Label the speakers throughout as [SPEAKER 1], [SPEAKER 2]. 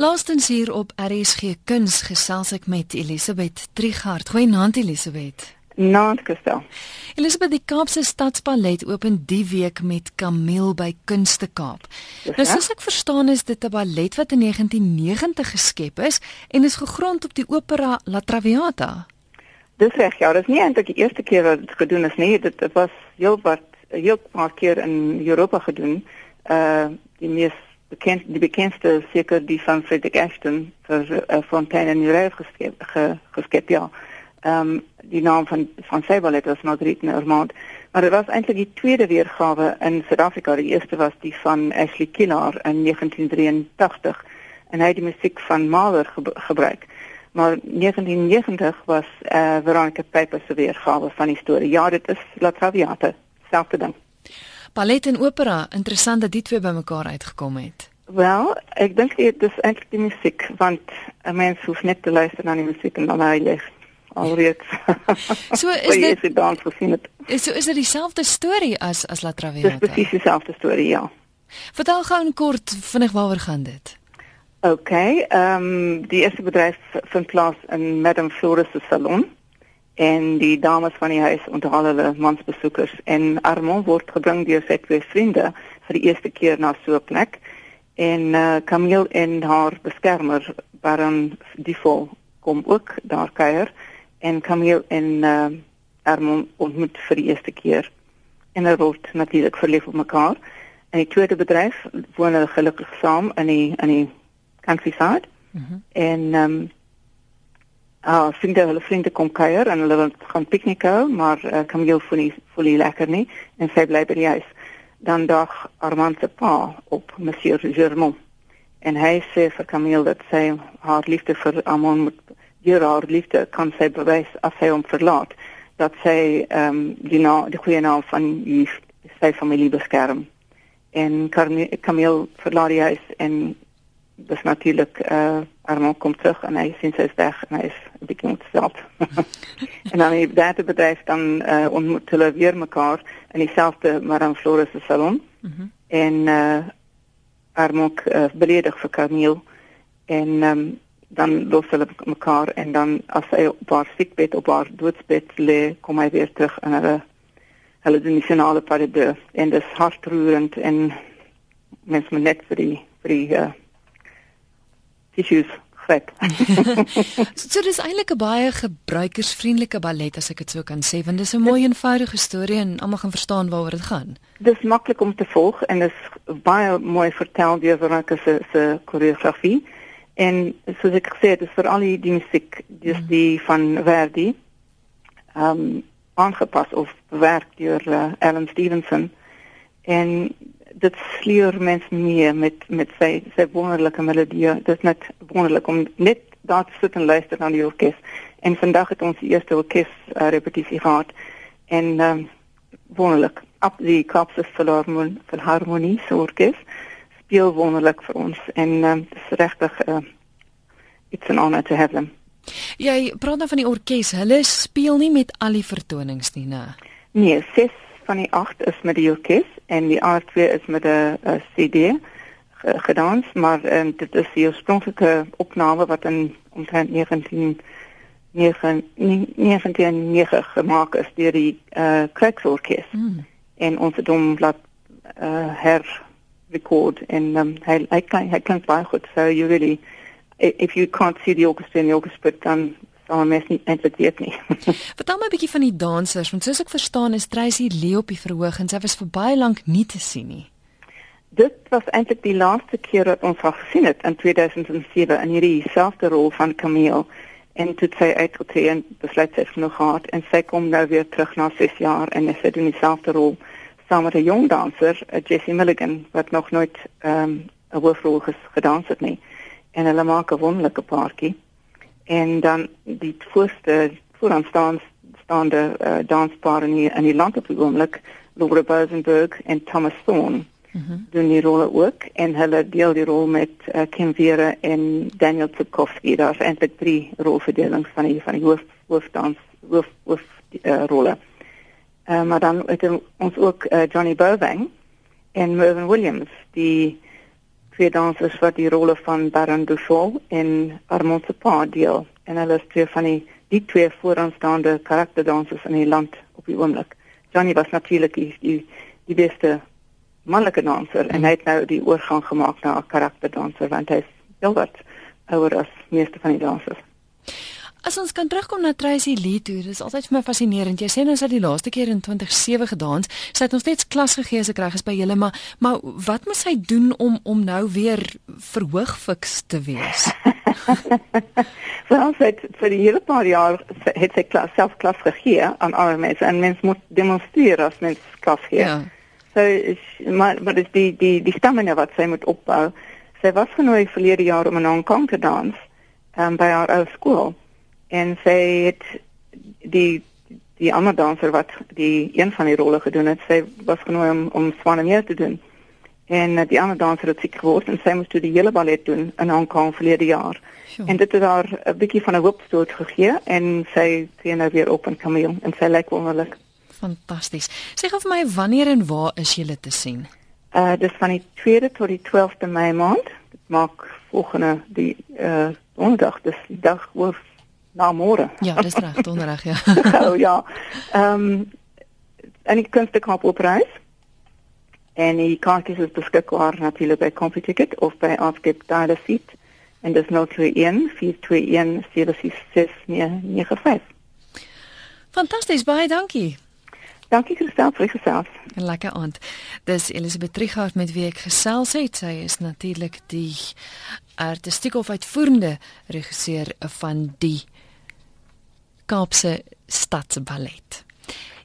[SPEAKER 1] Laastens hier op RSG Kuns gesels ek met Elisabeth Trigard. Goeienaand Elisabeth.
[SPEAKER 2] Naand Kristel.
[SPEAKER 1] Elisabeth die Kaapse Stadspalet open die week met Camille by Kunste Kaap. Nou soos ek verstaan is dit 'n ballet wat in 1990 geskep is en is gegrond op die opera La Traviata.
[SPEAKER 2] Dis reg, ja, dit is nie eintlik die eerste keer wat dit gedoen is nie. Dit was heel wat heel paar keer in Europa gedoen. Uh die mees bekend die bekendste seker die van Frederick Ashton vir uh, Fontaine en Nureyev geskep ge, geskep ja. Ehm um, die naam van van sy ballet was Marguerite Normand, maar dit was eintlik die tweede weergawe in Suid-Afrika. Die eerste was die van Ashley Killar in 1983 en hy het die musiek van Mahler ge gebruik. Maar 1990 was eh uh, Veronica Piper se weergawe van die storie. Ja, dit is La Traviata, selfde ding.
[SPEAKER 1] Ballet en opera, interessant dat die twee bymekaar uitgekom het.
[SPEAKER 2] Wel, ek dink dit is eintlik die musiek want 'n mens hoef net te luister na die musiek en dan hy lig alreeds.
[SPEAKER 1] so is dit
[SPEAKER 2] is dans gesien het.
[SPEAKER 1] Is so is dit dieselfde storie as as La Traviata?
[SPEAKER 2] Dis presies dieselfde storie, ja.
[SPEAKER 1] Vertel gou kort vinnig waaroor gaan dit?
[SPEAKER 2] OK, ehm um, die eerste bedryf vind plaas in Madame Flores se salon en die dames van die huis onthaal hulle mansbesoekers en Armand word gebring deur sy twee vriende vir die eerste keer na so 'n plek en uh, Camille en haar beskermer Baron Difol kom ook daar kuier en Camille en uh, Armand ontmoet vir die eerste keer en hulle word natuurlik verlief op mekaar. En die tweede bedryf woon hulle gelukkig saam in die in die countryside. Mm -hmm. En ehm um, ah, vriende hulle vriende kom kuier en hulle gaan piknik hou, maar uh, Camille voel nie voel nie lekker nie en sy bly by die huis. Dan dag Armand se pa op Monsieur Germont en hy sê vir Camille dat sy haar liefde vir Armand moet deur haar liefde kan sy bewys as sy hom verlaat dat sy ehm um, die na die goeie naam van die sy familie beskerm. En Camille verlaat die huis en dis natuurlik eh uh, Armand kom terug en hy sien sy is weg en hy is bietjie ontstel. en dan die derde bedryf dan eh uh, ontmoet hulle weer mekaar in dieselfde Madame Flores se salon. Mm -hmm. En eh uh, Armand uh, beledig vir Camille en um, dan los hulle mekaar en dan as hy op haar siekbed op haar doodsbed lê, kom hy weer terug en hulle hulle doen die finale parade en dit is hartroerend en mens moet net vir die vir die uh, tissues gryp.
[SPEAKER 1] so, so dis eintlik 'n baie gebruikersvriendelike ballet as ek dit so kan sê want dis 'n mooi eenvoudige storie en almal gaan verstaan waaroor dit gaan.
[SPEAKER 2] Dis maklik om te volg en dis baie mooi vertel deur Veronica se se koreografie. En soos ek gesê het, is vir al die musiek, dis mm. die van Verdi, ehm um, aangepas of bewerk deur uh, Alan Stevenson. En dit sleur mens mee met met sy sy wonderlike melodie. Dit is net wonderlik om net daar te sit en luister na die orkes. En vandag het ons die eerste orkes uh, repetisie gehad en um, wonderlik. Op die Kaapse Philharmonie orkes speel wonderlik vir ons en uh, dit is regtig uh, it's an honor to have them.
[SPEAKER 1] Jy praat nou van die orkes. Hulle speel nie met al die vertonings nie, né?
[SPEAKER 2] Nee, ses van die agt is met die orkes en die ander twee is met 'n CD gedans, maar um, dit is die oorspronklike opname wat in omtrent 19 1999 gemaak is deur die uh, Kreksorkes. Mm. En ons het hom laat uh, her record en um, hy hy kan hy kan baie goed so you really if you can't see the orchestra in the orchestra dan sal mens nie eintlik weet nie.
[SPEAKER 1] Vertel my 'n bietjie van die dansers want soos ek verstaan is Tracy Lee op die verhoog en sy was vir baie lank nie te sien nie.
[SPEAKER 2] Dit was eintlik die laaste keer wat ons haar gesien het in 2007 in hierdie selfde rol van Camille en toe sy uitgetree en besluit sy genoeg gehad en sy kom nou weer terug na 6 jaar en sy doen dieselfde rol saam met 'n jong danser, Jessie Milligan, wat nog nooit ehm um, 'n hoofrol gedans het nie. En hulle maak 'n wonderlike paartjie. En dan die voorste vooraanstaande staande uh, danspaar in die, in die land op die oomblik, Laura Bosenberg en Thomas Thorne. Mm -hmm. doen die rolle ook en hulle deel die rol met uh, Kim Vera en Daniel Tsukowski. Daar is eintlik drie rolverdelings van die van die hoof hoofdans hoof hoof uh, rolle. Uh, maar dan het ons ook uh, Johnny Bowang en Mervyn Williams die twee dansers wat die rolle van Baron Dufault en Armand Sepa deel en hulle is twee van die die twee vooraanstaande karakterdansers in die land op die oomblik. Johnny was natuurlik die, die die beste manlike danser en hy het nou die oorgang gemaak na 'n karakterdanser want hy's heelwat ouer as meeste van die dansers.
[SPEAKER 1] As ons kan terugkom na Tracy Lee toe, dis altyd vir my fascinerend. Jy sê nou sy die laaste keer in 2007 gedans. Sy het ons net klas gegee as ek reg is by julle, maar maar wat moet sy doen om om nou weer verhoog fiks te wees?
[SPEAKER 2] Wel, sy het vir die hele paar jaar het sy klas self klas gegee aan ander mense en mense moet demonstreer as mens klas gee. Ja. So is maar maar dis die die die stamina wat sy moet opbou. Sy was genooi verlede jaar om in Hong Kong te dans, um, by haar ou skool en sy het die die ander danser wat die een van die rolle gedoen het, sy was genooi om om Swanemeer te doen. En uh, die ander danser het siek geword en sy moes toe die hele ballet doen in Hong Kong verlede jaar. Sure. En dit het haar 'n bietjie van 'n hoopstoot gegee en sy tree nou weer op in Camille en sy lyk wonderlik.
[SPEAKER 1] Fantasties. Sê gou vir my wanneer en waar is julle te sien?
[SPEAKER 2] Uh dis van die 2de tot die 12de Mei maand. Dit maak volgende die uh donderdag, dis die dag oor na môre.
[SPEAKER 1] Ja, dis reg, donderdag ja.
[SPEAKER 2] oh ja. Ehm um, en die kunstekaap op reis. En die kaartjies is beskikbaar natuurlik by CompuTicket of by Afskip Dial Seat en dis 021 421 7695.
[SPEAKER 1] Fantasties, baie dankie.
[SPEAKER 2] Dankie Christel vir gesels.
[SPEAKER 1] 'n Lekker aand. Dis Elisabeth Trigard met wie ek gesels het. Sy is natuurlik die artistieke of uitvoerende regisseur van die Kaapse Stadsballet.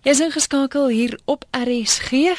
[SPEAKER 1] Jy's ingeskakel hier op RSG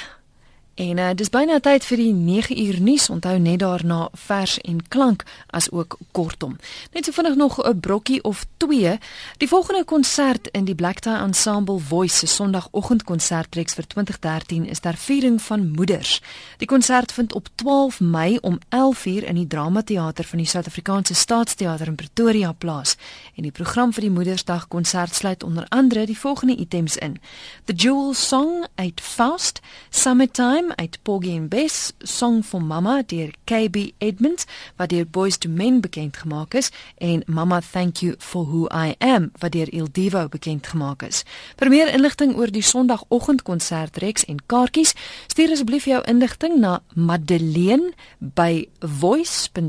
[SPEAKER 1] En uh, dis byna tyd vir die 9 uur nuus. Onthou net daarna vers en klank as ook kortom. Net so vinnig nog 'n brokkie of 2. Die volgende konsert in die Black Tie Ensemble Voice se Sondagoggendkonsertreeks vir 2013 is ter viering van moeders. Die konsert vind op 12 Mei om 11:00 in die Dramateater van die Suid-Afrikaanse Staatsteater in Pretoria plaas. En die program vir die Moedersdag konsert sluit onder andere die volgende items in: The Jewel Song uit Faust, Summertime Time uit Poggy and Bess, Song for Mama deur KB Edmonds wat deur Boys to Men bekend gemaak is en Mama Thank You for Who I Am wat deur Il Divo bekend gemaak is. Vir meer inligting oor die Sondagoggendkonsert reeks en kaartjies, stuur asseblief jou inligting na Madeleine by voice.co.za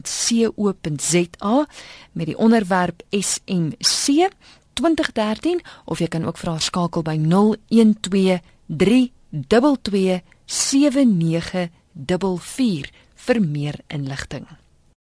[SPEAKER 1] met die onderwerp SMC 2013 of jy kan ook haar skakel by 012 322 7944 vir meer inligting.